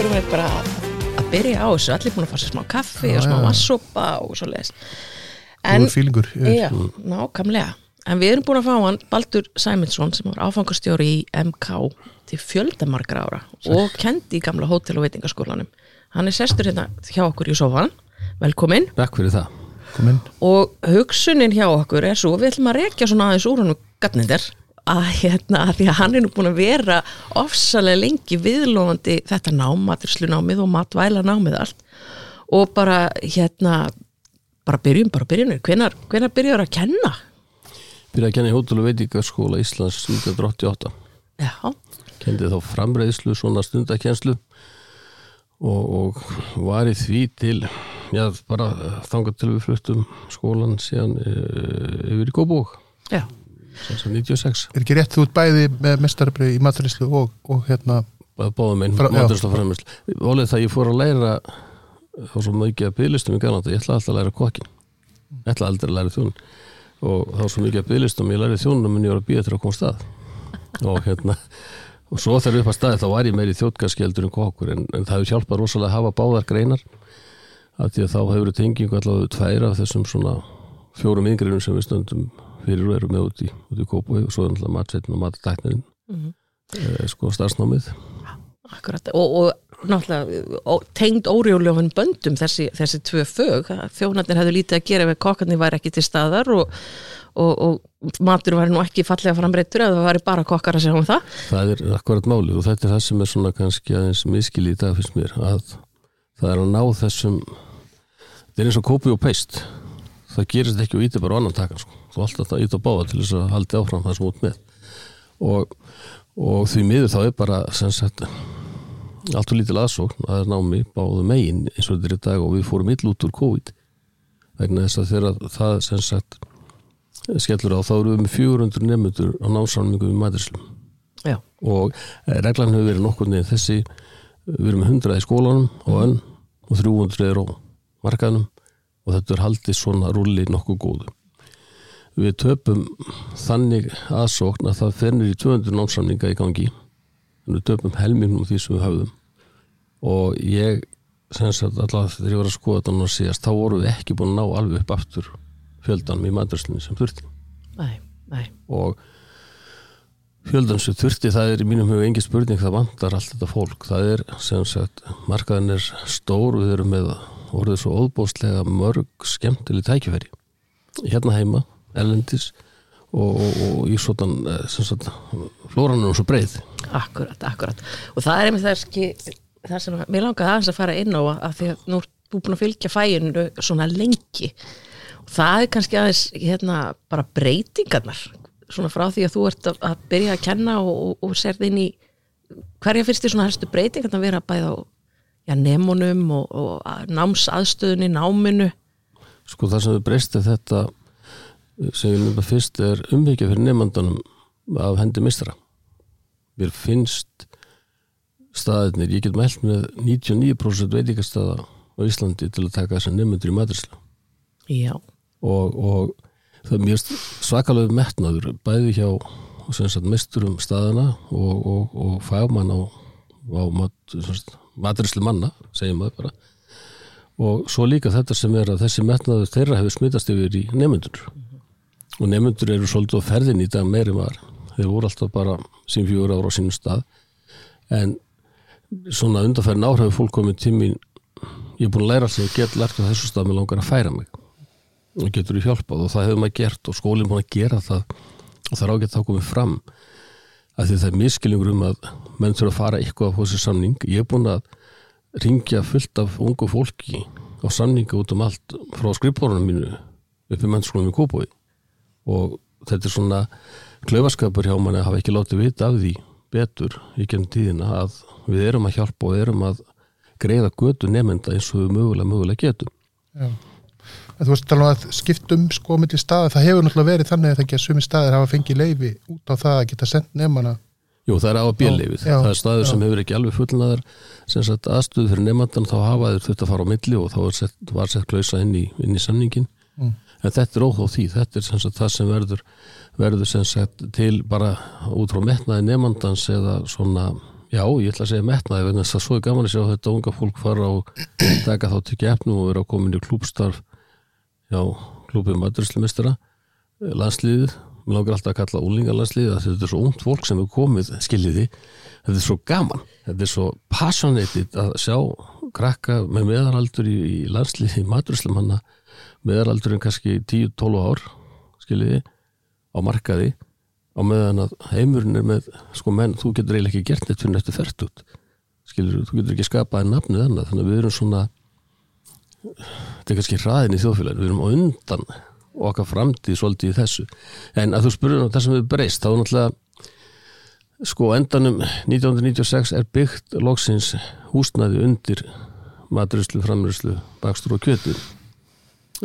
förum við bara að, að byrja á þessu, allir búin að fara sér smá kaffi og smá já. vassopa og svo leiðis en, fílingur já, nákvæmlega. En við erum búin að fá hann Baldur Sæmundsson sem var áfangastjóri í MK til fjöldamargra ára og kendi í gamla hótel og veitingaskólanum. Hann er sestur hérna hjá okkur í sofan velkomin. Takk fyrir það. Kom inn. og hugsunin hjá okkur er svo við ætlum að rekja svona aðeins úr honum gatnindir að hérna að því að hann er nú búin að vera ofsalega lengi viðlóðandi þetta nám, maturslunámið og matvæla námið allt. Og bara hérna bara byrjum, bara byrjunir, hvenar, hvenar byrjar að kenna? Byrjaði að kenna í Hótel og veitingaskóla Íslands 1988 Já, Kendi þá framreiðslu, svona stundakenslu og, og var í því til já, bara þangað til við fluttum skólan síðan e, yfir í Góbók já, 96 Er ekki rétt þú ert bæði með mestarbrið í maturislu og, og hérna báðum einn, Fra- já. mátursla framreiðslu Volið það ég fór að læra þá svo mikið að bygglistum í Galanda ég ætla alltaf að læra kokkin ég ætla aldrei að læra þjón og þá svo mikið að bygglistum ég læri þjónum en ég var að býja til að koma stað. Og hérna og svo þegar upp að staði þá var ég meiri þjóttgaskjeldur en kokkur en, en það hefur hjálpað rosalega að hafa báðar greinar af því að þá hefur tengingu allavega tvær af þessum svona fjórum yngriðum sem við stöndum fyrir og erum með út í, í Kópói og svo er náttúrulega matsveitin og matatæknin Mhm. eh, sko starfsnámið. Akkurat. Og, og náttúrulega tengd órjóljófin böndum þessi, þessi tvö fög þjónarnir hefðu lítið að gera ef kokkarnir væri ekki til staðar og, og, og matur væri nú ekki fallega framreittur eða það væri bara kokkar að segja um það. Það er akkurat málið og þetta er það sem er svona kannski aðeins miskili í dag finnst mér að það er að ná þessum þetta er eins og kópi og peist það gerist ekki og íti bara annan takan sko. þú alltaf það ít og báða til þess að haldi áfram það sem út með. Og, og því miður þá er bara sagt allt og lítil aðsókn að það er námi báðu megin eins og þetta er í dag og við fórum ill út úr COVID. Vegna þess að þegar það sagt skellur á þá erum við með 400 nefnundur á námsálmingu við mæðurslum Já, og eh, reglan hefur verið nokkur niður þessi við erum með 100 í skólanum og önn og 300 er á markaðnum og þetta er haldið svona rúli nokkuð góðu. Við töpum þannig aðsókn að það fennir í 200 námsamninga í gangi. En við töpum helmingnum því sem við höfðum. Og ég sem sagt alltaf þegar ég var að skoða þetta núna síðast þá vorum við ekki búin að ná alveg upp aftur fjöldanum í maturslunni sem þurfti. Nei, nei. Og fjöldan sem þurfti það er í mínum huga engin spurning það vantar allt þetta fólk. Það er sem sagt markaðin er stór við erum með orðið svo óbóðslega mörg skemmtileg tækifæri. Hérna heima, ellendis og, og, og í svona sem sagt flóran er svo breið. Akkurat, akkurat. Og það er einmitt það sem mér langaði aðeins að fara inn á að því að nú er búin að fylgja fæinu svona lengi. Og það er kannski aðeins hérna bara breytingarnar. Svona frá því að þú ert að, að byrja að kenna og, og, og serð inn í hverja fyrst þér svona helstu breytingarnar vera bæði á já, nemunum og, og námsaðstöðunni, náminu. Sko það sem við breysti þetta sem við nefna fyrst er umvikið fyrir nefndanum af hendi mistra mér finnst staðirnir, ég get mælt með 99% veitingastaða á Íslandi til að taka þessar nefndur í matursla Já, og, og það er mjög svakalega metnaður bæði hjá misturum staðana og, og, og fagmann á, á mat, maturslu manna segjum maður bara. Og svo líka þetta sem er að þessi metnaður þeirra hefur smitast yfir í nefndur og nefndur eru svolítið á ferðin í dag meiri var. Þeir voru alltaf bara sín fjögur ára á sínum stað. En svona undanferðin áhrifur fólk komið tími ég er búin að læra alltaf að geta lært á þessu stað með langar að færa mig. Og getur þú hjálpað? Og það hefur maður gert og skólinn búin að gera það. Og það er ágætt þá komið fram. Að því það er miskilingur um að menn þurfa að fara eitthvað á þessi samning. Ég er búin að ringja fullt af ungu fólki á samninga út um allt frá skrifborunum mínu upp í mennskólum í Kópói og þetta er svona klaufaskapur hjá manni að hafa ekki látið vita af því betur í gennum tíðina að við erum að hjálpa og erum að greiða götu nefnda eins og við mögulega mögulega getum. Já. Þú veist tala um að skiptum sko myndi staða, það hefur náttúrulega verið þannig að það ekki að sumi staðir hafa fengið leifi út á það að geta sendt nefnana Jú, það er á að bíleifið. Það er staður já. sem hefur ekki alveg fullnaðar sem sagt aðstöðu fyrir nefndan þá hafa þeir þurft að fara á milli og þá er sett, var sett klausa inn í, inn í samningin. Mm. En þetta er óþá því, þetta er sem sagt það sem verður, verður sem sagt til bara út frá metnaði nefndans eða svona Já, ég ætla að segja metnaði vegna þess að svo er gaman að sjá þetta unga fólk fara og taka þá til gefnu og vera komin í klúbstarf já, klúbið maturislemistara landsliðið, mér langar alltaf að kalla úlingarlandsliðið að þetta er svo ungt fólk sem er komið skiljiði, þetta er svo gaman. Þetta er svo passionated að sjá krakka með meðaraldur í, í landsliði maturislemanna meðaraldur en kannski 10-12 ár skiljiði, á markaði á meðan að heimurinn er með sko menn, þú getur eiginlega ekki gert neitt fyrir nættu fært út skilur, þú getur ekki skapaði nafnið annað, þannig að við erum svona þetta er kannski hraðin í þjóðfélaginu, við erum á undan okkar framtíð svolítið í þessu. En að þú spurður um það sem við breyst þá náttúrulega sko endanum 1996 er byggt loksins húsnaði undir maturuslu, framruslu, bakstur og kjötur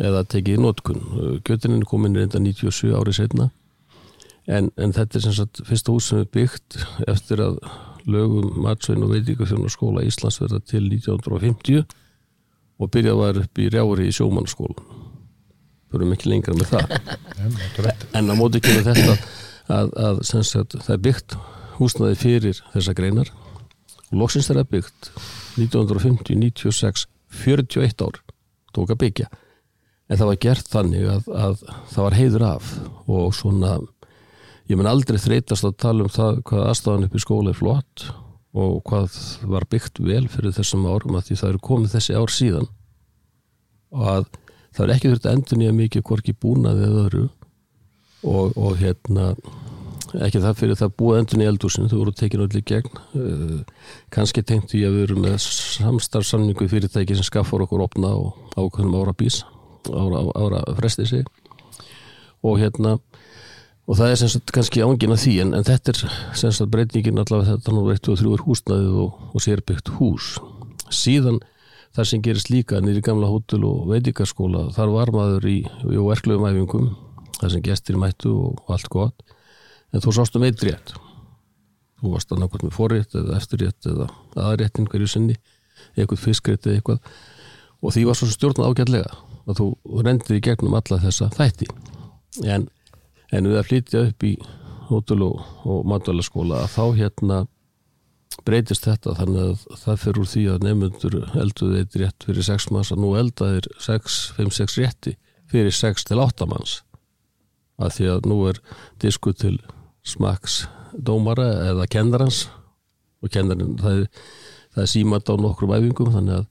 eða tekið í nótkun kjötinin er komin reynda 97 árið setna en, en þetta er sem sagt fyrsta hús sem er byggt eftir að lögum matsvein og veitíkafjörn og skóla Íslands verða til 1950 og byrjað var upp í rjári í sjómannaskólan fyrir mikið lengra með það. En á móti ekki með þetta að, að sagt, það er byggt húsnaði fyrir þessa greinar. Og loksins er byggt 1950, 96 41 ár tók að byggja. En það var gert þannig að, að það var heiður af og svona ég mun aldrei þreytast að tala um það hvað aðstafan upp í skóla er flott og hvað var byggt vel fyrir þessum árum að því það eru komið þessi ár síðan. Og að það er ekki þurft að endur nýja mikið hvorki búnaði eða öðru. Og, og hérna ekki það fyrir það búið endur nýja eldúsin þú voru tekinu allir gegn. Uh, kannski tengt því að erum með samstarfsamningu fyrirtæki sem skaffar okkur opna og ákveðnum ára bís ára, ára frestið sig og hérna og það er sem sagt kannski ángin að því en, en þetta er sem sagt breytingin allavega þetta nú 1 og 3 er húsnaðið og, og sérbyggt hús. Síðan það sem gerist líka nýri gamla hótel og veitingaskóla þar var maður í, verklegum æfingum það sem gestir mættu og, allt gott. En þú sást um eitt rétt. Þú varst að nákvæmt með forrétt eða eftirrétt eða aðréttin hverju sinni eitthvað fiskrétt eða eitthvað. Og því var svo stjórnað ágætlega að þú rendir í gegnum alla þessa þætti. En en við að flytja upp í hótel og, og matvælaskóla að þá hérna breytist þetta þannig að það fyrir úr því að nefnundur elduði eitt rétt fyrir 6 manns að nú eldaðir 5-6 rétti fyrir 6 til 8 manns. Að því að nú er disku til smaks dómara eða kennarans og kennarinn það er, er símat á nokkrum æfingum að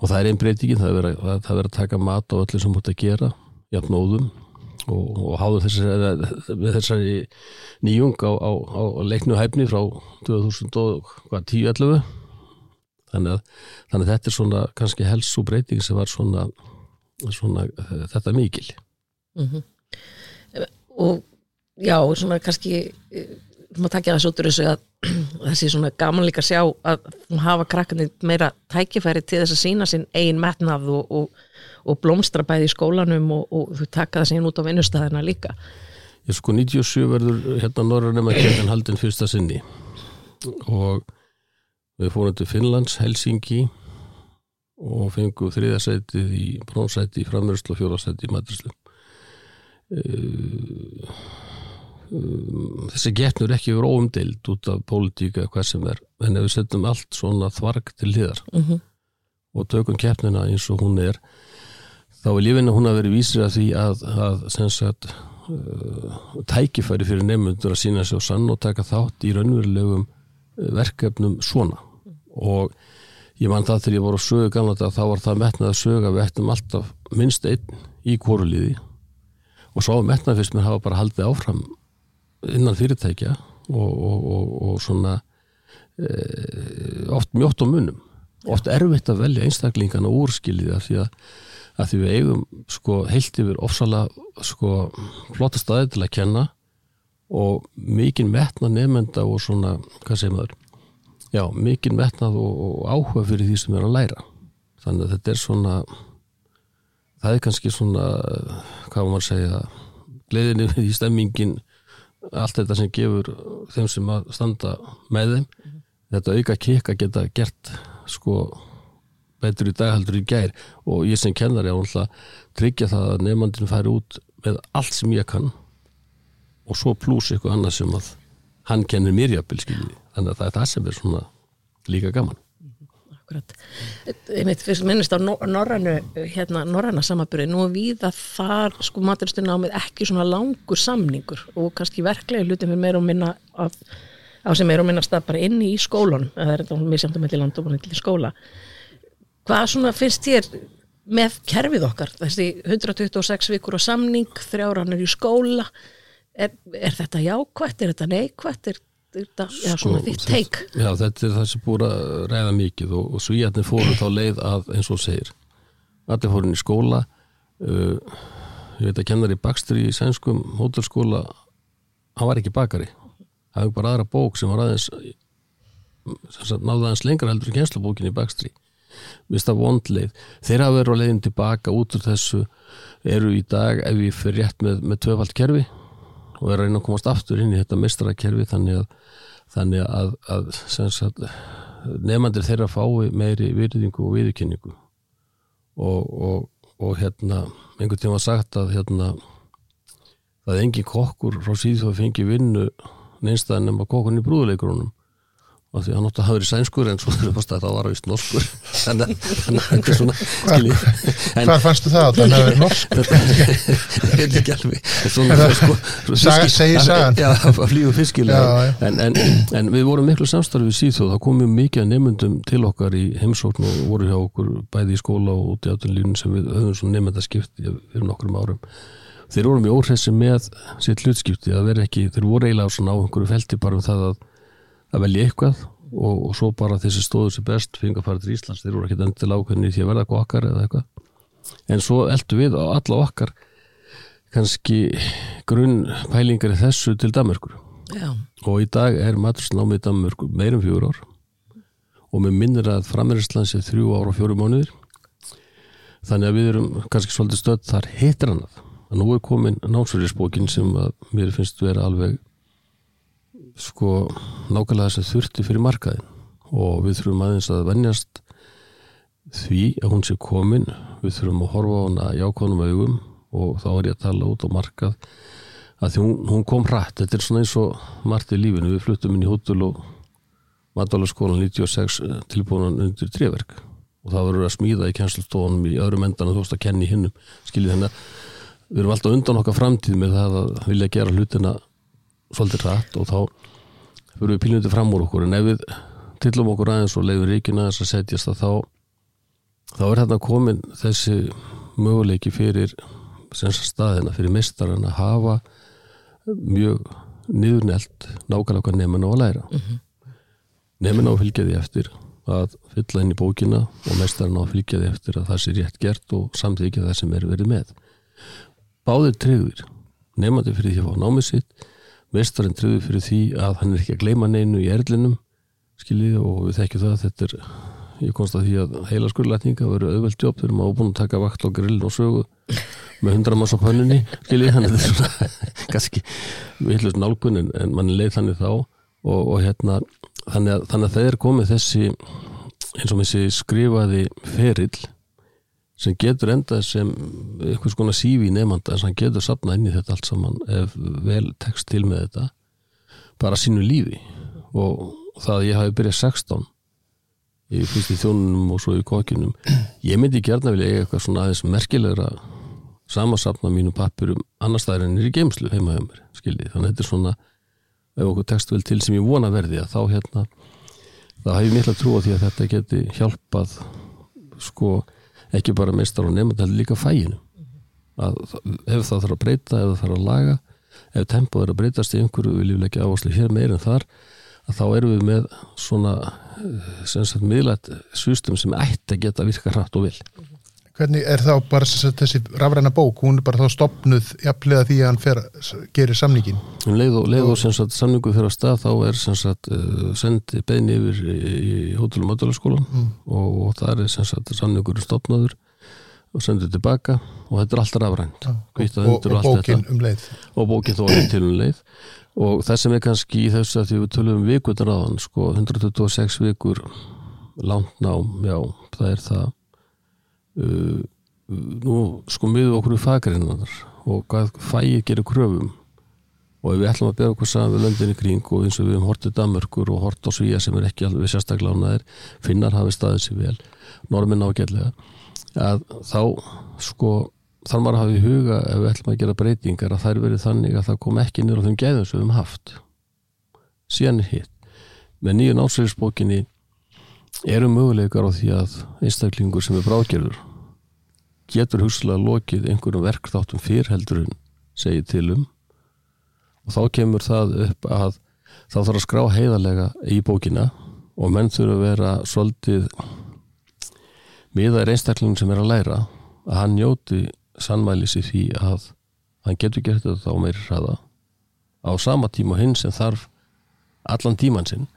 og það er einn breytingin, það er verið að, að taka mat á öllu sem mútt að gera jafn óðum og, og háður þessari, þessari nýjung á, á, á leiknu hæfni frá 2010-11 þannig þannig að þetta er svona kannski helsu breyting sem var svona, svona þetta mikil mm -hmm. og já, svona kannski maður takja þessu út úr þessu að þessi svona gaman líka að sjá að hafa krakkarnir meira tækifæri til þess að sína sinn eigin metnað og, og og blómstra bæði í skólanum og, og þú taka það síðan út á vinnustæðina líka Ég sko 97 verður hérna Norrarnema kemur haldin fyrsta sinni og við fórum til Finnlands, Helsingi og fengum þriðasætið í brónsæti í framverðslu og fjórasæti í matrislu eh, þessi getnur ekki verið óumdeild út af pólitíka hvað sem er en ef við setjum allt svona þvarg til hliðar uh mhm. -huh. og tökum keppnina eins og hún er þá er lífinu hún að vera vísir að því að, að sagt, uh, tækifæri fyrir nefnundur að sína sér sann og taka þátt í raunverulegum uh, verkefnum svona. Og ég man það þegar ég voru að sögu gamla þetta þá var það metnað að söga við ættum alltaf minnst einn í kóruliði og svo metnað fyrst mér hafa bara haldið áfram innan fyrirtækja og, og, og, og svona e, oft mjótt á munum. Oft erfitt að velja einstaklingan og úrskiljiða því að að því við eigum sko heilt yfir ofsalega sko flotta staði til að kenna og mikinn metna nefnda og svona, hvað segir maður? Já, mikinn metnað og, og áhuga fyrir því sem er að læra. Þannig að þetta er svona það er kannski svona hvað maður segja gleðinni við í stemmingin allt þetta sem gefur þeim sem að standa með þeim. -hmm. þetta auka kikka geta gert sko betur í dag heldur í gær. Og ég sem kennar ég á tryggja það að nefnandin færi út með allt sem ég kann og svo pluss eitthvað annað sem að hann kennir mér jafnvel skilji þannig að það er það sem er svona líka gaman. Akkurat. Einmitt, fyrst minnist á nor- norrænu, hérna, norræna samabyrði, nú er víða þar sko maturistunnámið ekki svona langur samningur og kannski verklegi hlutin fyrir meira og minna af, á sem meira og minna stað bara inni í skólanum, eða það er þetta misjæmt um milli land og milli skóla. Hvað svona finnst þér með kerfið okkar, þessi 126 vikur á samning, þrjáranur í skóla, er, er þetta jákvætt, er þetta neikvætt, er þetta, já, svona Sko, þitt teik? Já, þetta er það sem búið að ræða mikið og, og svíjarnir fóru þá leið að eins og segir allir fóru inn í skóla uh, ég veit að kennar í Bakstri í sænskum hótelskóla hann var ekki bakari. Það hefur bara aðra bók sem var aðeins sem náði aðeins lengra heldur en kjenslubókin í Bakstri vist að vondleið þeir hafa verið á leiðin tilbaka út úr þessu eru í dag ef ég fyrir rétt með, með tvöfald kerfi og er að reyna að komast aftur inn í þetta meistarakerfi þannig að þannig að, að sagt, nefnandir þeirra fái meiri virðingu og viðurkenningu. Og, og, og hérna einhvern tíma sagt að hérna það er engin kokkur frá síðu að fengi vinnu neinstæðan nema kokkurinn í brúðuleikurunum og því hann átti að hafa verið sænskur en svo að það var vist norskur. Þannig að að þetta er svona Hvað fannstu það? Að það er norsk? Ég veit ekki alveg. Er segir sagan. já, að flýgu fiskilega en, en, en við vorum miklu samstarfi við síðþjóð, það komum mikið að nefndum til okkar í heimsókn og voru hjá okkur bæði í skóla og út í átunlífun sem við höfum svona nefndaskipti fyrir nokkrum árum. Þeir voru mjög óhressi með sitt hlutskipti að vera ekki, þeir voru eiginlega á einhverju felti bara um það að, að velja eitthvað og, og svo bara þessi stóður sér best fengi að fara til Íslands, þeir voru ekki endil ákveðni því að verða okkar eða eitthvað. En svo eldu við á alla okkar kannski grunn pælingar í þessu til Danmörkur Já, og í dag er matursnámið í Danmörku meirum fjögur ár. Og með minnir að frammeirinslan sé þrjú ár og fjóru mánuðir. Þannig að við erum kannski svolítið stödd þar heitir annað. Að nú er komin námsverðisbókin sem að mér finnst vera alveg sko nákvæmlega þess að þurfti fyrir markaðin og við þurfum aðeins að venjast því að hún sé komin. Við þurfum að horfa á hana jákvæðnum augum og þá er ég að tala út á markað að því hún, hún kom hrætt þetta er svona eins og margt í lífinu. Við fluttum inn í hótel og matalaskólan 96 tilbúinan undir tréverk. Og það verður að smíða í kjænslustofunum í öðrum endan og þú veist að kenni hinnum skiljið hennar við erum alltaf undan okkar framtíð með það að vilja gera hlutina svolítið hrætt og þá fyrir við pílunandi fram úr okkur en ef við tillum okkur aðeins og leiðum ríkin aðeins að setjast að þá þá er þarna komin þessi möguleiki fyrir staðina, fyrir mistarinn að hafa mjög niðurnelt nákvæmlega á að læra mm -hmm. nefnir á að fylgja því eftir að fylla inn í bókina og mestarinn að fylgja því eftir að það sé rétt gert og samþykja það sem er verið með báðir tryggðir nefnandi fyrir því að fá námið sitt mestarinn tryggður fyrir því að hann er ekki að gleyma neinu í erlinum skiljið og við þekkjum það þetta er ég komst að því að heila skurðlætninga verður auðvelt jobb þegar maður er búin að taka vakt á grillin og sögu með hundra manns á pönnunni skiljið, þetta er svona kannski villust nálgun en, en mann leið þannig þá. Og, og hérna þannig að, þannig að það er komið þessi eins og þessi skrifaði ferill sem getur endað sem einhvers konar sífi í nefnda sem getur sapnað inn í þetta allt saman ef vel tekst til með þetta bara sínu lífi. Og það að ég hafi byrjað 16 í fyrst í þjónunum og svo í kokkinum ég myndi gerna vilja eiga eitthvað svona aðeins merkilegra samansapna mínu pappirum annar staðar en er í geimslu heima hjá mér skiljið, þannig að þetta er svona ef okkur tekst vel til sem ég vona verði að þá hérna þá hef ég mikla trú á því að þetta geti hjálpað sko ekki bara meistar og nefnd heldur líka fæginu að ef það þarf að breyta ef það þarf að laga ef tempoð er að breytast í einhverju við lífum ekki áherslu hér meir en þar að þá erum við með svona sem sagt miðlætt system sem ætti að geta virka hratt og vil Hvernig er þá bara þessi rafræna bók, hún er bara þá stopnuð jafnlega því að hann fer, gerir samningin um leið og, leið og sem sagt samningu fyrir að stað þá er sem sagt uh, sendi beðni yfir í, hótelum átölaskólan mm. og, og það er sem sagt samningur stopnaður og sendur tilbaka og þetta er alltaf rafrænt. Og, Hvíta og, og bókin um leið. Og bókin þó alveg til um leið. Og það sem er kannski í þessu að því við tölum um vikunar áðan sko 126 vikur langt nám, já, það er það uh, nú sko miður okkur í fagreinar og hvað fæið gerir kröfum. Og ef við ætlum að bera okkur saman við löndin í kring og eins og við höfum hortið Danmörkur og hort á Svíja sem er ekki alveg sérstaklega ánaðir finnar hafi staðið sér vel normin ágætlega að þá sko þarf maður að hafa í huga ef við ætlum að gera breytingar að þær verið þannig að það kom ekki niður á þeim gæðum sem við höfum haft. Síðan hitt. Með nýju nátsæðisbókinni eru möguleikar á því að einstaklingur sem er bráðgerður getur hugsalega lokið einhverjum verkþáttum fyrr heldur en segið til um? Og þá kemur það upp að þá þarf að skrá heiðarlega í bókina og menn þurfa að vera svolítið miðaðir einstaklingin sem er að læra að hann njóti sannmælis í því að hann getur gert þetta á meiri hraða á sama tíma hinn sem þarf allan tíman sinn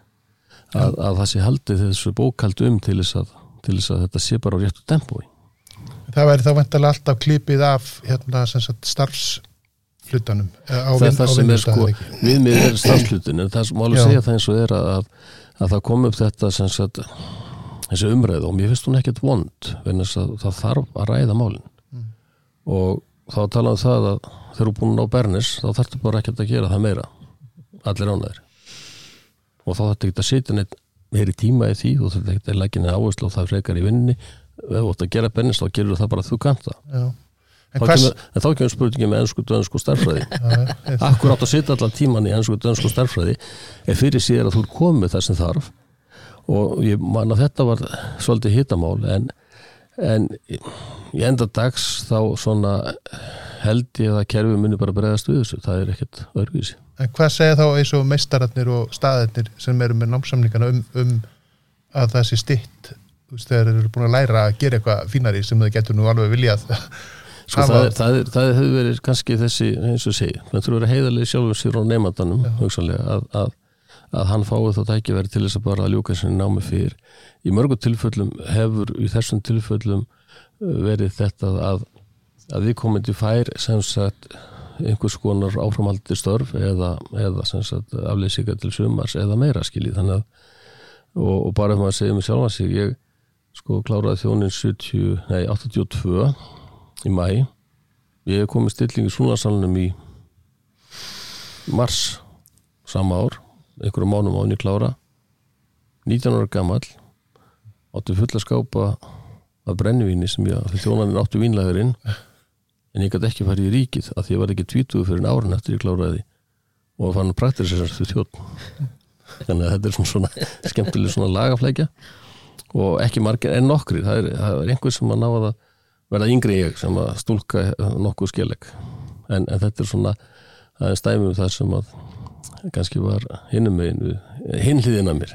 að, að það sé haldið þessu bókald um til þess að, til þess að þetta sé bara á réttu tempói. Það væri þá vantilega alltaf klipið af hérna, sagt, starfsflutanum eh, það er það sem er sko viðmið er starfsflutin en það sem málu segja það eins og er að, að það kom upp þetta sagt þessi umræð og mér finnst hún ekkert vond þess að það þarf að ræða málin. Mm. og þá talaðum það að þegar þú er búin á Bernis þá þarftu bara ekkert að gera það meira. Allir ánæður og þá þarftu ekki að setja neitt meiri tíma í því og þarftu ekki að leggja neina áherslu og það frekar í vinninni ef þú ætti að gera Bernis þá gerur það bara að þú kanta en, en þá kemur spurningi með ennsku dönsku starfræði akkur átt að setja allan tíman í ennsku dönsku starfræði ef fyrir sér að þú er komið það sem þarf? Og ég man að þetta var svolítið hittamál en, en í enda dags þá svona held ég að kerfi muni bara bregðast við þessu, það er ekkert örgvísi. En hvað segja þá eins og meistararnir og staðarnir sem eru með námsamlingana um, um að það sé stitt þegar þeir eru búin að læra að gera eitthvað fínari sem þau getur nú alveg viljað Sko það, er, það, er, það hefur verið kannski þessi eins og segi, það þurfa að vera heiðalegi sjálfur sér á hugsanlega að, að að hann fái þá tækiveri til þess að bara að ljúka þessu námi fyrir. Í mörgum tilföllum hefur í þessum tilföllum uh, verið þetta að, að við komum til fær sem sagt einhvers konar áframaldi störf eða, eða aflýsingar til sumars eða meira skiljið þannig að og, og bara ef maður segir mig sjálf að sig ég sko kláraði þjónin 70, nei 82 í mæ ég stilling í Súnarsalunum í mars sama ár einhverju mánum á henni klára. 19 ára gammal áttu fulla skápa af brennivíni sem ég því þjónaninn áttu vínlæðurinn en ég gæti ekki farið í ríkið að því ég var ekki tvítuð fyrir árin eftir ég kláraði og fann praktir sér því þjótt þannig að þetta er svona, svona skemmtileg svona lagaflækja og ekki margir en nokkri það er, það er einhver sem að ná að verða yngri ég sem að stúlka nokkuð skilleg en, en þetta er svona það er stæmum þar sem að kannski var hinnum megin hinliðin að mér.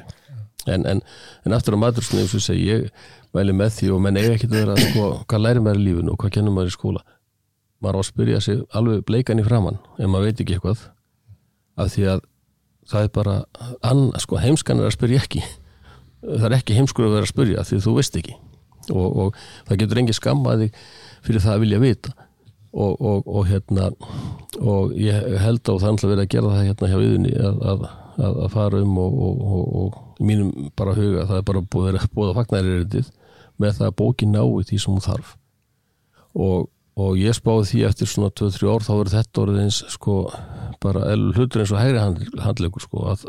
En, en, en aftur á matursunni eins og segi ég mæli með því og menn eiga ekki að vera sko, hvað læri maður í lífinu og hvað kennum maður í skóla maður á að spyrja sig alveg bleikan í framann en maður veit ekki eitthvað af því að það er bara sko, heimskan er að spyrja ekki. Það er ekki heimskur að vera að spyrja því þú veist ekki. Og, og það getur engi skammaði fyrir það að vilja vita. Og, og, og hérna og ég held á þannig að vera að gera það hérna hjá viðunni að, að, að fara um og í mínum bara huga það er bara búið að búið að fagnæri reyndið með það að bókin nái því sem hún þarf. Og, og ég spáði því eftir svona 2-3 ár þá verður þetta orðið eins sko bara hlutur eins og hægri handlegur sko að,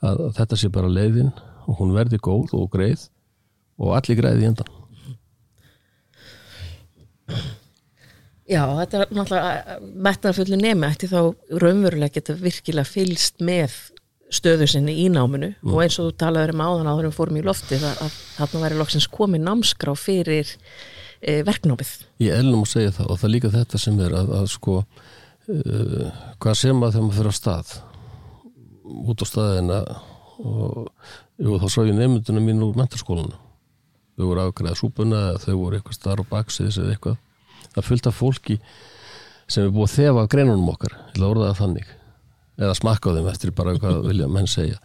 að þetta sé bara leiðin og hún verði góð og greið og allir greiði í endan Já, þetta er náttúrulega metnarfullu nemi eftir þá raunverulega geta virkilega fylst með stöðu sinni í náminu mm. og eins og þú talaður um áðan áður um fórum í lofti það að þarna væri loksins komið námskrá fyrir e, verknámið. Ég elnum að segja það og það er líka þetta sem er að, að sko uh, hvað sem að þegar maður fyrir á stað út á staðina og jú, þá sá ég nefndunum mín úr mentarskólanu þau voru afgræða súpuna þau voru eitthvað starf baksins eða eitthvað það fylgta fólki sem er búið að þefa greinunum okkar eða orðaða þannig eða smakka á þeim eftir bara hvað vilja menn segja.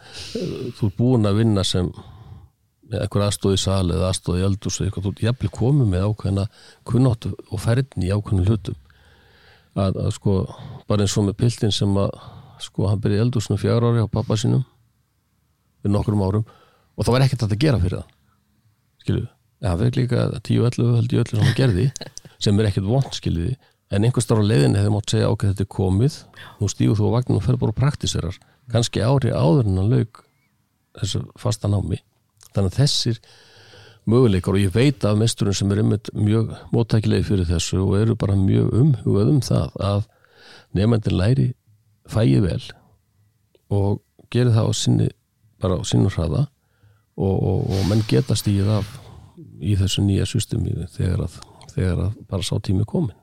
Þú er búin að vinna sem einhver aðstóð í sal eða aðstóð í eldus eða eitthvað, þú er jæfnvel komið með ákveðina kunnóttu og færðin í ákveðinu hlutum. Að, að sko bara eins og með piltin sem að sko hann byrja í eldusinu fjár ári á pappa sínum við nokkrum árum og það var ekkert að þetta gera fyrir það. Skiljuðu, ja, hann verður líka 10-11 held ég öllu sem hann gerði sem er ekkert vond skiljiði en einhver starf á leiðinni hefði mátt segja ok, þetta er komið nú stígur þú á vagnin og fer bara og praktiserar kannski ári áður en hann lauk þessu fasta námi. Þannig að þessir möguleikar og ég veit af mesturinn sem er einmitt mjög móttækilegi fyrir þessu og eru bara mjög umhugað um það að nefndin læri fægi vel og geri það á sinni bara á sínum hraða og, og, og menn geta stíð af í þessu nýja systemi þegar að, þegar að bara sá tími komin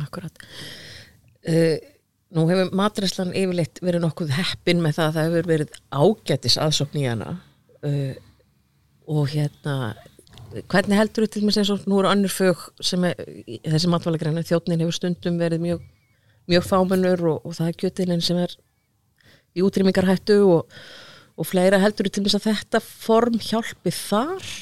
Akkurat. Uh, Nú hefur matræslan yfirleitt verið nokkuð heppin með það að það hefur verið ágætis aðsókn í hana. Uh, og hérna hvernig heldur þú til mig sem nú eru annur fög sem er, þessi matvælegræna þjóttnin hefur stundum verið mjög mjög fámennur og, og það er kjötinin sem er í útrýmingarhættu og, og fleira. Heldur þú til mig að þetta form hjálpi þar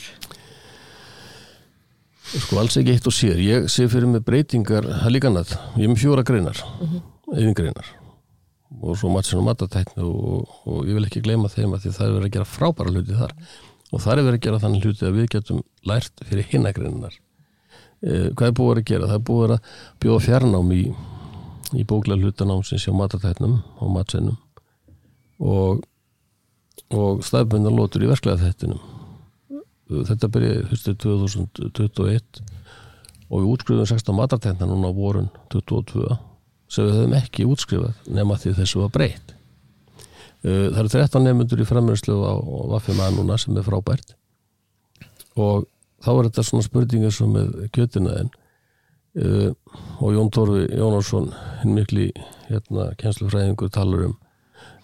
Sko alls ekki eitt og sér, ég sé fyrir mig breytingar, það er líka annað, ég er með fjóra greinar, mm -hmm. yfingreinar og svo matsin og matatækni og, og ég vil ekki gleyma þeim að því það er verið að gera frábæra hluti þar og það er verið að gera þannig hluti að við getum lært fyrir hinnagreinar. Eh, hvað er búið að gera? Það er búið að bjóða fjarnám í, í bóklega hlutanámsins hjá matatæknum og matsinum og, og staðbundar lótur í verklega þættinum þetta byrjaði höstu 2021 og við útskriðum 16 matartækna núna á vorun 2022 sem við höfum ekki útskrifað nema því þessu var breytt. Það eru 13 nefnundur í framröðslu á Vafjum að núna sem er frábært. Og þá er þetta svona spurningar sem með kjötinaðin og Jón Torfi Jónarsson hinn mikli hérna kjenslufræðingur talar um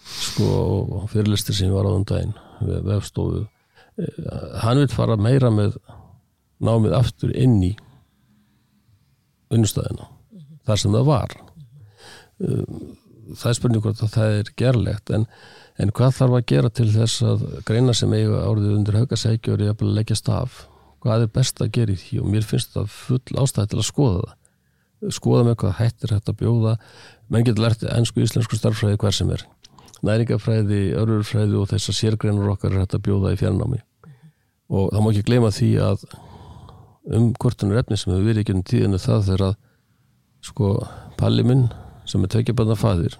sko fyrirlistir sem var á um daginn við vefstofu hann vil fara meira með námið aftur inn í unnustæðina mm -hmm. þar sem það var mm -hmm. það er spurning hvort að það er gerlegt en, en hvað þarf að gera til þess að greina sem eiga árið undir haugasækjur er að leggjast af hvað er best að gera í því og mér finnst það full ástæði til að skoða það skoða með hvað hættir hægt að bjóða menn getur lært ennsku íslensku starffræði hver sem er næringafræði, örurfræði og þessar sérgreinur okkar er hægt að bjóða í fjarnámi. Og það má ekki gleyma því að um kortunur efni sem hefur verið ekki um tíðinu það þegar að sko palli minn sem er tökjabanna fadir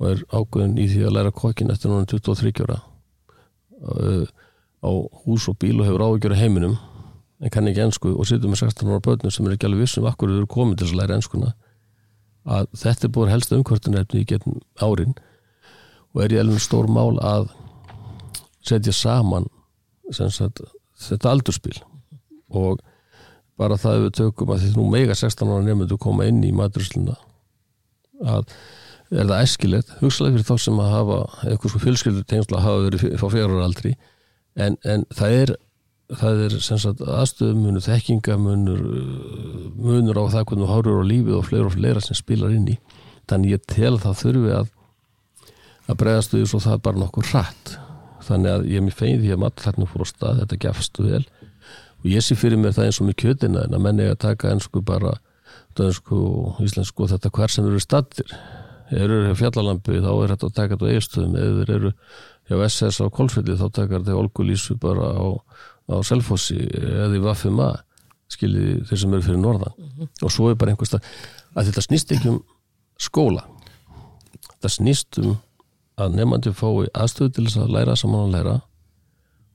og er ágöðin í því að læra kokkin eftir núna 23 ára á hús og bíl og hefur áhugjör heiminum en kann ekki ennsku og situr með 16 ára börnum sem er ekki alveg vissum akkur eru komið til að læra ennskuna að þetta er búin helsta umkvörtunarefni í getn árin og er í elvin stór mál að setja saman sagt, þetta aldurspil og bara það við tökum að því nú mega 16 ára nefndu koma inn í matursluna að er það æskilegt, hugsalega fyrir þá sem að hafa eitthvað svo fjölskyldur tengsla að hafa verið á fjáraraldri en, en það er er aðstöðumunur, þekkingamunur munur á það hvernig þú hárur á lífið og fleira og fleira sem spilar inn í. Þannig ég tel það þurfi að að bregðast við svo það er bara nokkur hratt. Þannig að ég er mér fein því að matlæknum fór á stað, þetta gefstu vel. Og ég sé fyrir mér það eins og með kjötina en að menni að taka einsku bara dönsku og íslensku og þetta hver sem eru stattir eru hjá fjallalampi þá er þetta að taka þetta á eigstöðum eða eru hjá SS á Kolsvelli þá takar þetta olgulísu bara á, á Selfossi eða í Vafima skilji þeir sem eru fyrir norðan. Mm -hmm. og svo er bara einhversta að þetta snýst ekki um skóla. Þetta snýst um að nefnandi fái aðstöðu til þess að læra saman að læra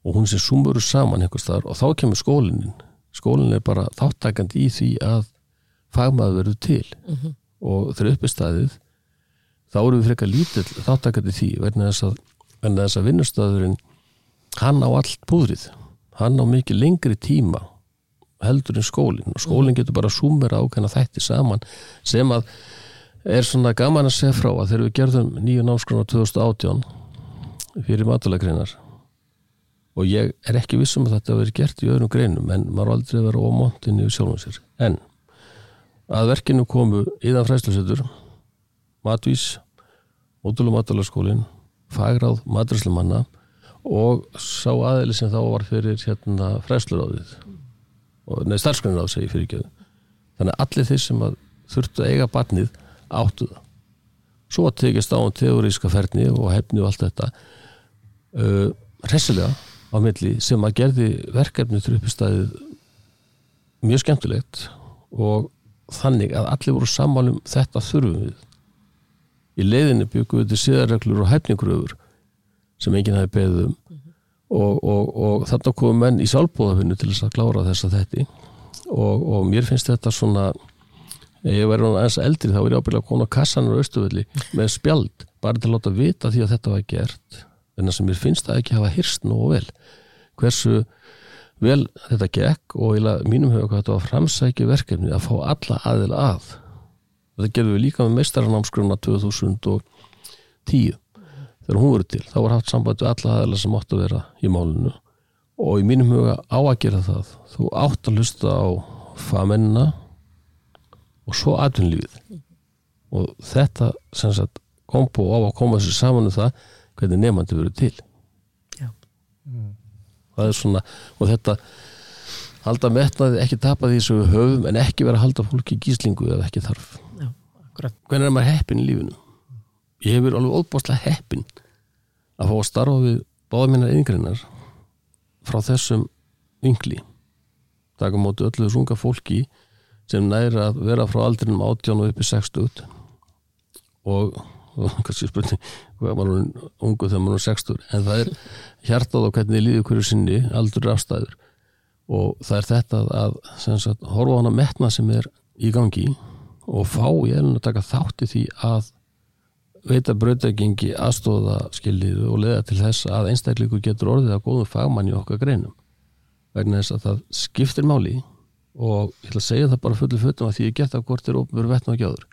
og hún sé sumuru saman einhvers þar og þá kemur skólinin skólinin er bara þáttakandi í því að fagmaður verður til mm -hmm. og þegar uppi staðið þá eru við frekar lítill þáttakandi því verðin þess að, að vinnustæðurinn hann á allt búðrið hann á mikið lengri tíma heldur en skólinn og skólinn getur bara sumera ákveðna þætti saman sem að er svona gaman að segja frá að þegar við gerðum nýju námskrona 2018 fyrir matulegreinar og ég er ekki vissum að þetta verið gert í öðrum greinum en maður aldrei verið ómontinni við sjálfum sér. En að verkinu komu íðan fræslusetur matvís módulum matalaskólin fagráð matræslumanna og sá aðeili sem þá var fyrir hérna fræsluráðið neði starfskrænaráð segi fyrir ekki þannig að allir þeir sem þurftu að eiga barnið áttu það. Svo að tekist á um teoríska ferni og hefni og allt þetta uh, hressilega á milli sem að gerði verkefni til uppistæðið mjög skemmtilegt og þannig að allir voru sammálum þetta þurfum við. Í leiðinni byggum við til síðarreglur og hæfningröfur sem enginn hafi beðið um og, og, og þarna komum menn í sjálfbóðafunni til þess að klára þess að þetta og, og mér finnst þetta svona ég verður aðeins eldri þá er ég ábyrðið að koma á kassanur og austuvelli með spjald bara til að láta vita því að þetta var gert. En það sem mér finnst það ekki hafa hyrst nú og vel. Hversu vel þetta gekk og í mínum höfu hvað þetta var framsækju verkefni að fá alla aðila að. Þetta gerðum við líka með meistaranámskrona 2010 þegar hún verið til, þá var haft samband við alla aðila sem áttu að vera í málinu. Og í mínum huga á að gera það. Þú átt að lusta á famennina og svo atvinnlífið og þetta sem sagt kombo á að koma þessu saman um það hvernig nefandi verið til. Já. það er svona og þetta halda metnaði ekki tapa því sem við höfum en ekki vera að halda fólki í gíslingu eða ekki þarf. Já, hvernig er maður heppin í lífinu? Ég hefur alveg óbáslega heppin að fá að starfa við báða mínar yngreinar frá þessum yngli taka móti öllu þessu unga fólki sem næri að vera frá aldrinum 18 og uppi 60 og, og kannski spurning hvað var hún ungu þegar maður er 60 en það er hjartað og hvernig líður hverju sinni aldur afstæður. Og það er þetta að sagt, horfa á hana metna sem er í gangi og fá í eðlun að taka þátti því að veita bröðagengi aðstóða skiljiðu og leða til þess að einstakleiku getur orðið að góðum fagmann í okkar greinum. Vegna þess að það skiptir máli og ég ætla að segja það bara fullu fötum að því ég geta hvort er ofnveru vettna og gjáður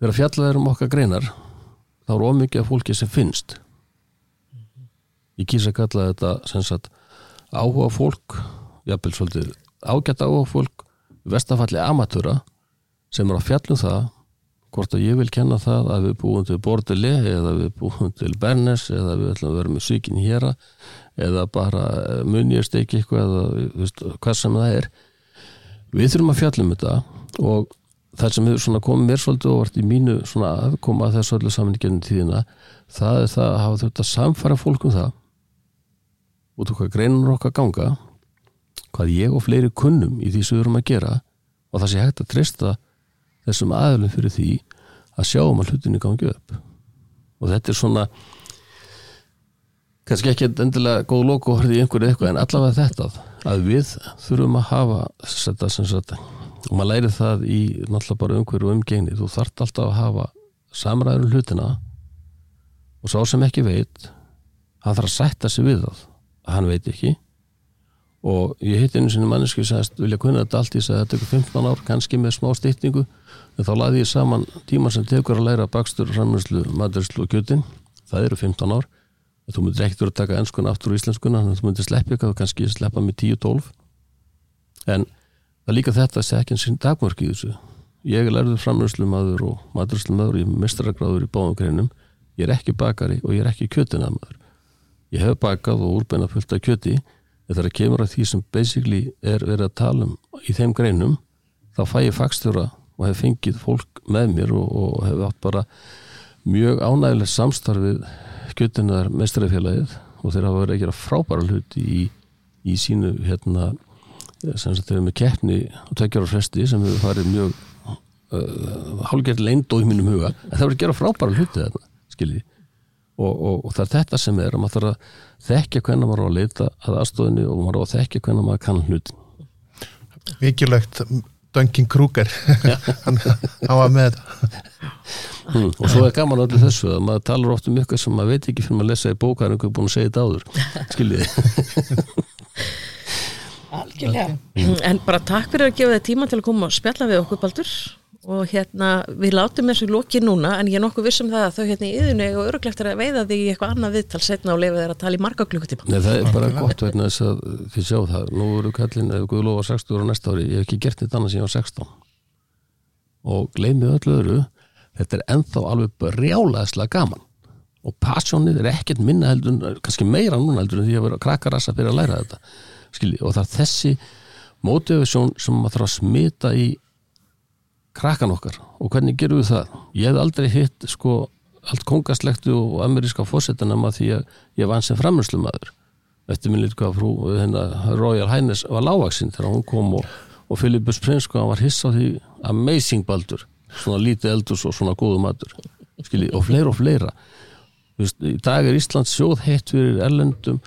þegar fjallaður um okkar greinar þá er ómikið af fólki sem finnst. Ég kýsa að kalla þetta sem sagt áhuga fólk jafnvel svolítið ágætt áhuga fólk vestafalli amatúra sem er að fjallum það hvort að ég vil kenna það að við búum til Bordeli eða við búum til Bernes eða við ætlum að vera með sykin hér eða bara munjast ekki eitthvað eða veist, hvað sem það er. Við þurfum að fjallum þetta og það sem hefur komið mér svolítið óvart í mínu aðkoma að þessu öllu gennum tíðina það er það að hafa að samfara fólkum það. Út af hvað greinur okkar ganga hvað ég og fleiri kunnum í því sem við erum að gera og það sé hægt að trista þessum aðlum fyrir því að sjáum að hlutinni gangi upp. Og þetta er svona kannski ekki endilega góð og horfið í einhverju eitthvað en allavega þetta að við þurfum að hafa þetta sem sagt og maður læri það í náttúrulega bara umhverju og umgengni. Þú þart alltaf að hafa samræður um hlutina og sá sem ekki veit hann þarf að sætta sig við það. Að hann veit ekki og ég hitt einu sinni mannesku sem sagðist vilja kunna þetta allt ég sagði þetta tekur 15 ár kannski með smá stýtningu en þá laði ég saman tíma sem tekur að læra bakstur, framherslu, maturslu og kjötin það eru 15 ár. Þú myndir ekkert verið að taka ennskun aftur úr íslenskuna þannig að þú myndir sleppa eitthvað og kannski sleppa með 10-12 en það líka þetta að segja ekki eins og dagmörk í þessu. Ég er lærður framherslu maður og maturslu maður ég er mestraragráður í báðum greinum. Ég þegar það kemur að því sem basically er verið að tala um í þeim greinum þá fæ ég fagstjóra og hef fengið fólk með mér og, og hef átt bara mjög ánægilegt samstarfið kjötunar mestræðfélagið og þeir hafa verið að gera frábæra hluti í, í sínu hérna sem þeir eru með keppni og tveggjara fresti sem hefur farið mjög uh, hálfgerð leind og í mínum huga. En það verið að gera frábæra hluti þarna skiljið og, og, og það er þetta sem er að maður þarf að þekkja hvernig maður á að leita að aðstofinni og maður á að þekkja hvernig maður kann hlutin. Vikilegt Duncan Kruger. Hann var með þetta. Hmm, og svo er gaman allir þessu að maður talar oft um ykkur sem maður veit ekki fyrir maður að lesa í bókar en einhver búin að segja þetta áður skiljiði. Algjörlega. En bara takk fyrir að gefa þið tíma til að koma og spjalla við okkur Baldur og hérna við látum þessu loki núna en ég er nokkuð vissum það að þau hérna í yðinu og örglegt er að veiða því eitthvað annað viðtal setna og lefa þeirra að tala í marga klukkutíma. Nei það er bara gott vegna þess að þið sjá það, nú eru kallin eða Guðlófa 60 ára næsta ári, ég hef ekki gert þetta annars ég var 16 og gleymið öllu öðru þetta er enþá alveg brjálaðislega gaman. Og passjónið er ekkert minna heldur kannski meira núna heldur en því að vera krakkarassa krakkan okkar. Og hvernig gerum við það? Ég hef aldrei hitt sko allt kongaslektu og ameríska fósettina maður því að ég hans sem framherslu maður eftir minn líka frú hérna, Royal Highness var lágvaksinn þegar hún kom og, og Filipus Prins sko, hann var hissa á því amazing baldur. Svona lítið eldus og svona góðu matur. Skilji, og fleira og fleira. Vist, í dag er Ísland sjóð heitt fyrir erlendum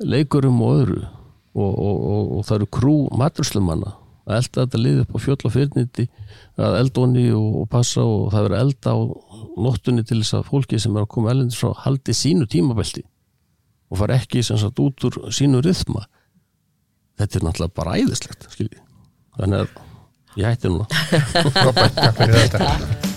leikurum og öðru. Og, og, og það eru krú maturslumanna að elda þetta lið upp á fjöll og fyrniti að eldóni og, og passa og það verður elda á nóttunni til þess að fólki sem er að koma erlendis frá haldi sínu tímabelti og fara ekki sem sagt út úr sínu rytma þetta er náttúrulega bara æðislegt skilji. Þannig að ég hætti núna. Robert, takk fyrir þetta